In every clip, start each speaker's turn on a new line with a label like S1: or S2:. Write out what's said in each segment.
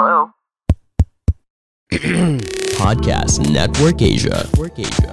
S1: Hello?
S2: Podcast Network Asia. Network Asia.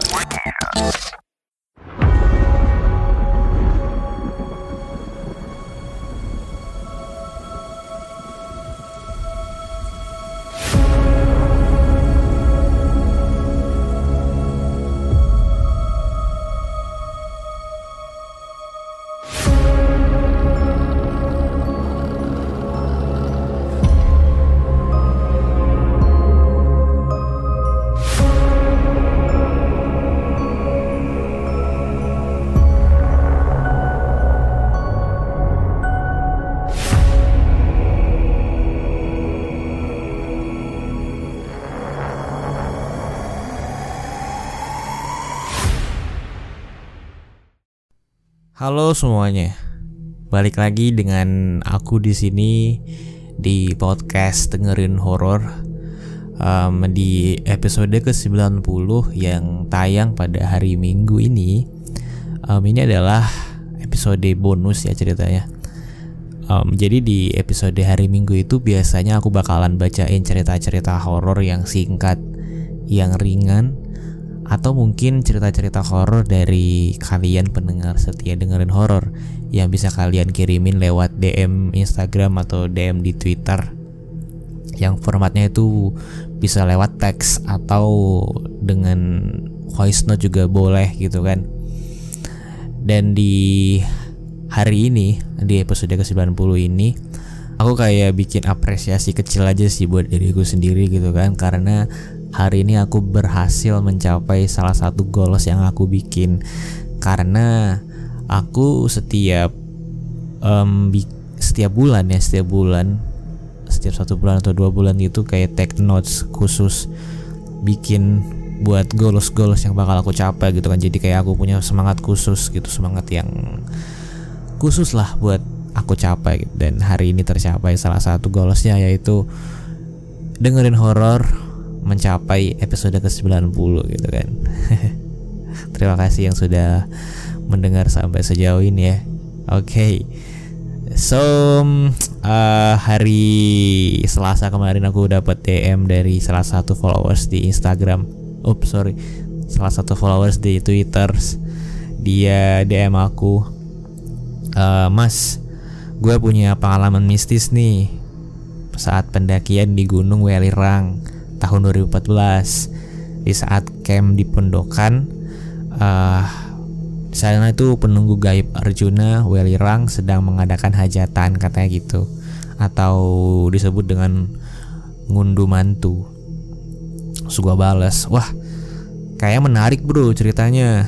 S3: Halo semuanya. Balik lagi dengan aku di sini di podcast dengerin horor um, di episode ke-90 yang tayang pada hari Minggu ini. Um, ini adalah episode bonus ya ceritanya. Um, jadi di episode hari Minggu itu biasanya aku bakalan bacain cerita-cerita horor yang singkat, yang ringan, atau mungkin cerita-cerita horor dari kalian pendengar setia dengerin horor yang bisa kalian kirimin lewat DM Instagram atau DM di Twitter. Yang formatnya itu bisa lewat teks atau dengan voice note juga boleh gitu kan. Dan di hari ini di episode ke-90 ini aku kayak bikin apresiasi kecil aja sih buat diriku sendiri gitu kan. Karena hari ini aku berhasil mencapai salah satu goals yang aku bikin. Karena aku setiap um, setiap bulan ya setiap bulan setiap satu bulan atau dua bulan itu kayak take notes khusus bikin buat goals-goals yang bakal aku capai gitu kan. Jadi kayak aku punya semangat khusus gitu semangat yang khusus lah buat aku capai gitu. dan hari ini tercapai salah satu goalsnya yaitu dengerin horor mencapai episode ke-90 gitu kan. Terima kasih yang sudah mendengar sampai sejauh ini ya. Oke. Okay. So uh, hari Selasa kemarin aku dapat DM dari salah satu followers di Instagram. Oh sorry, salah satu followers di Twitter. Dia DM aku, uh, Mas, gue punya pengalaman mistis nih saat pendakian di Gunung Welirang tahun 2014 di saat camp di Pondokan uh, sana itu penunggu gaib Arjuna Welirang sedang mengadakan hajatan katanya gitu. Atau disebut dengan ngundu mantu. Terus balas Wah kayak menarik bro ceritanya.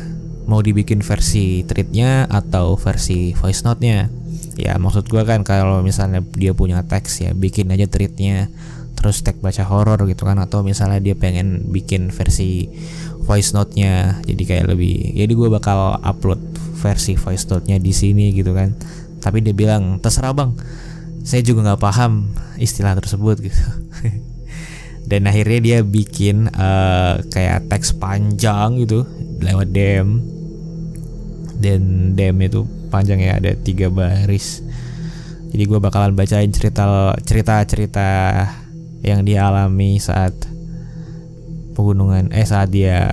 S3: Mau dibikin versi treatnya atau versi voice note-nya? Ya maksud gue kan kalau misalnya dia punya teks ya bikin aja treatnya terus tag baca horor gitu kan atau misalnya dia pengen bikin versi voice note-nya jadi kayak lebih jadi gue bakal upload versi voice note-nya di sini gitu kan. Tapi dia bilang terserah bang. Saya juga nggak paham istilah tersebut gitu. Dan akhirnya dia bikin uh, kayak teks panjang gitu lewat DM dan DM itu panjangnya ada tiga baris. Jadi gue bakalan bacain cerita cerita cerita yang dia alami saat pegunungan eh saat dia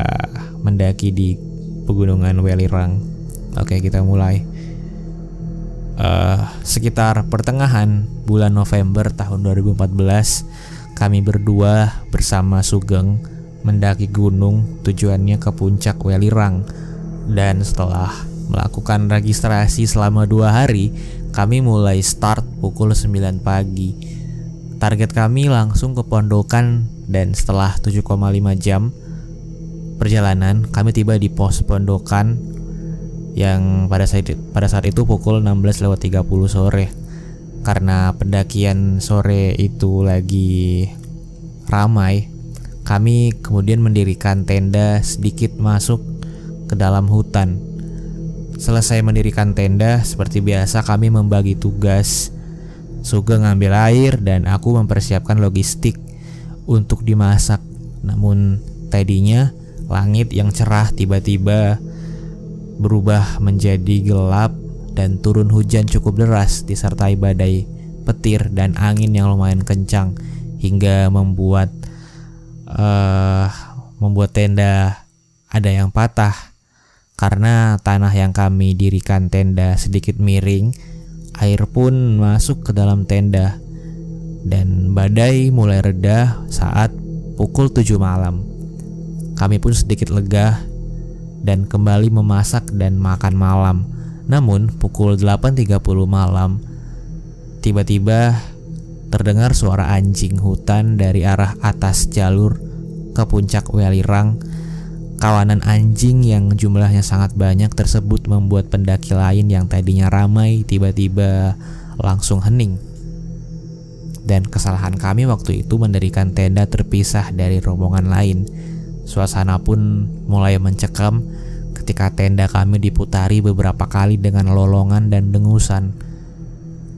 S3: mendaki di pegunungan Welirang. Oke, kita mulai. Uh, sekitar pertengahan bulan November tahun 2014, kami berdua bersama Sugeng mendaki gunung tujuannya ke puncak Welirang. Dan setelah melakukan registrasi selama dua hari, kami mulai start pukul 9 pagi Target kami langsung ke pondokan dan setelah 7,5 jam perjalanan kami tiba di pos pondokan yang pada saat pada saat itu pukul 16.30 sore. Karena pendakian sore itu lagi ramai, kami kemudian mendirikan tenda sedikit masuk ke dalam hutan. Selesai mendirikan tenda, seperti biasa kami membagi tugas Sugeng ngambil air dan aku mempersiapkan logistik untuk dimasak. Namun tadinya langit yang cerah tiba-tiba berubah menjadi gelap dan turun hujan cukup deras disertai badai petir dan angin yang lumayan kencang hingga membuat uh, membuat tenda ada yang patah karena tanah yang kami dirikan tenda sedikit miring air pun masuk ke dalam tenda dan badai mulai reda saat pukul 7 malam kami pun sedikit lega dan kembali memasak dan makan malam namun pukul 8.30 malam tiba-tiba terdengar suara anjing hutan dari arah atas jalur ke puncak Welirang. Kawanan anjing yang jumlahnya sangat banyak tersebut membuat pendaki lain yang tadinya ramai tiba-tiba langsung hening. Dan kesalahan kami waktu itu mendirikan tenda terpisah dari rombongan lain. Suasana pun mulai mencekam ketika tenda kami diputari beberapa kali dengan lolongan dan dengusan.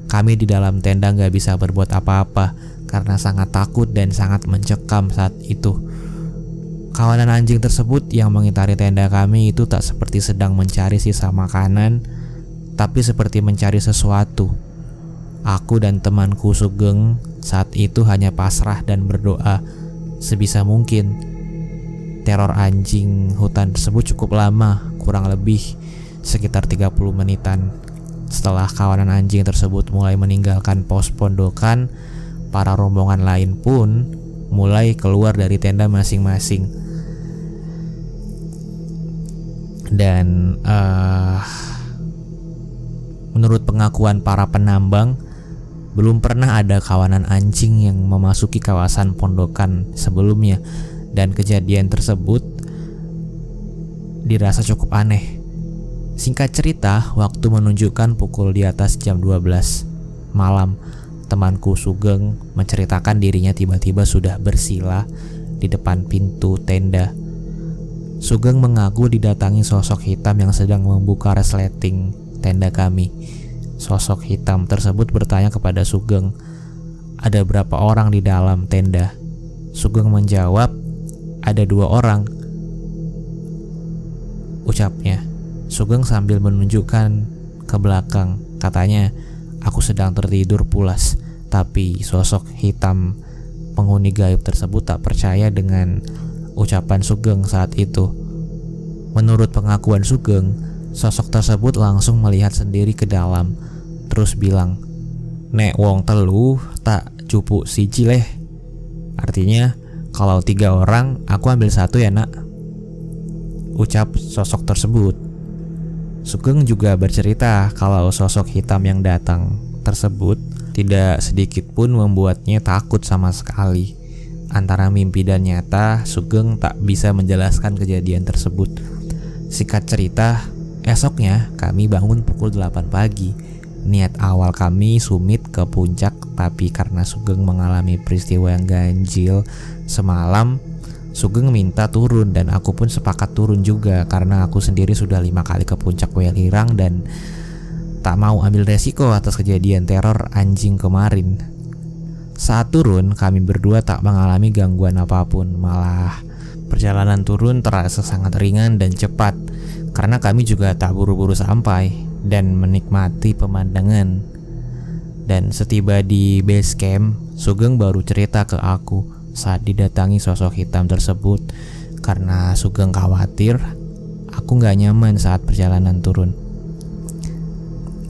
S3: Kami di dalam tenda nggak bisa berbuat apa-apa karena sangat takut dan sangat mencekam saat itu. Kawanan anjing tersebut yang mengitari tenda kami itu tak seperti sedang mencari sisa makanan, tapi seperti mencari sesuatu. Aku dan temanku Sugeng saat itu hanya pasrah dan berdoa sebisa mungkin. Teror anjing hutan tersebut cukup lama, kurang lebih sekitar 30 menitan. Setelah kawanan anjing tersebut mulai meninggalkan pos pondokan, para rombongan lain pun mulai keluar dari tenda masing-masing dan uh, menurut pengakuan para penambang belum pernah ada kawanan anjing yang memasuki kawasan pondokan sebelumnya dan kejadian tersebut dirasa cukup aneh. Singkat cerita, waktu menunjukkan pukul di atas jam 12 malam, temanku Sugeng menceritakan dirinya tiba-tiba sudah bersila di depan pintu tenda Sugeng mengaku didatangi sosok hitam yang sedang membuka resleting tenda kami. Sosok hitam tersebut bertanya kepada Sugeng, "Ada berapa orang di dalam tenda?" Sugeng menjawab, "Ada dua orang." Ucapnya, Sugeng sambil menunjukkan ke belakang. Katanya, "Aku sedang tertidur pulas." Tapi sosok hitam penghuni gaib tersebut tak percaya dengan ucapan Sugeng saat itu. Menurut pengakuan Sugeng, sosok tersebut langsung melihat sendiri ke dalam, terus bilang, Nek wong telu tak cupu si cileh. Artinya, kalau tiga orang, aku ambil satu ya nak. Ucap sosok tersebut. Sugeng juga bercerita kalau sosok hitam yang datang tersebut tidak sedikit pun membuatnya takut sama sekali. Antara mimpi dan nyata, Sugeng tak bisa menjelaskan kejadian tersebut. Sikat cerita, esoknya kami bangun pukul 8 pagi. Niat awal kami sumit ke puncak, tapi karena Sugeng mengalami peristiwa yang ganjil semalam, Sugeng minta turun dan aku pun sepakat turun juga karena aku sendiri sudah lima kali ke puncak Welirang dan tak mau ambil resiko atas kejadian teror anjing kemarin. Saat turun, kami berdua tak mengalami gangguan apa pun, malah perjalanan turun terasa sangat ringan dan cepat karena kami juga tak buru-buru sampai dan menikmati pemandangan. Dan setiba di base camp, Sugeng baru cerita ke aku saat didatangi sosok hitam tersebut karena Sugeng khawatir aku nggak nyaman saat perjalanan turun.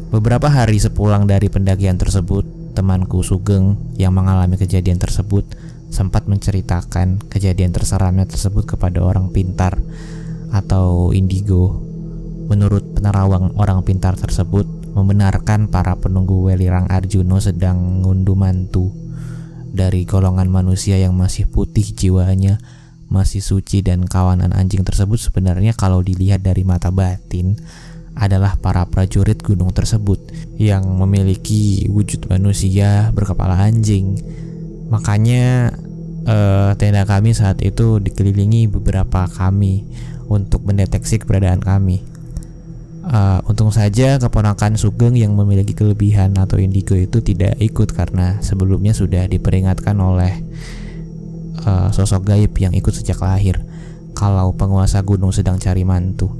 S3: Beberapa hari sepulang dari pendakian tersebut, temanku Sugeng yang mengalami kejadian tersebut sempat menceritakan kejadian terseramnya tersebut kepada orang pintar atau indigo. Menurut penerawang orang pintar tersebut, membenarkan para penunggu Welirang Arjuno sedang ngunduh mantu dari golongan manusia yang masih putih jiwanya, masih suci dan kawanan anjing tersebut sebenarnya kalau dilihat dari mata batin adalah para prajurit gunung tersebut yang memiliki wujud manusia berkepala anjing. Makanya eh, tenda kami saat itu dikelilingi beberapa kami untuk mendeteksi keberadaan kami. Uh, untung saja keponakan Sugeng yang memiliki kelebihan atau indigo itu tidak ikut karena sebelumnya sudah diperingatkan oleh uh, sosok gaib yang ikut sejak lahir kalau penguasa gunung sedang cari mantu.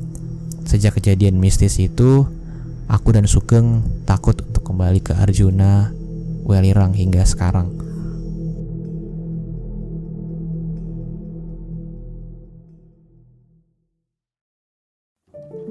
S3: Sejak kejadian mistis itu, aku dan Sugeng takut untuk kembali ke Arjuna, Welirang hingga sekarang.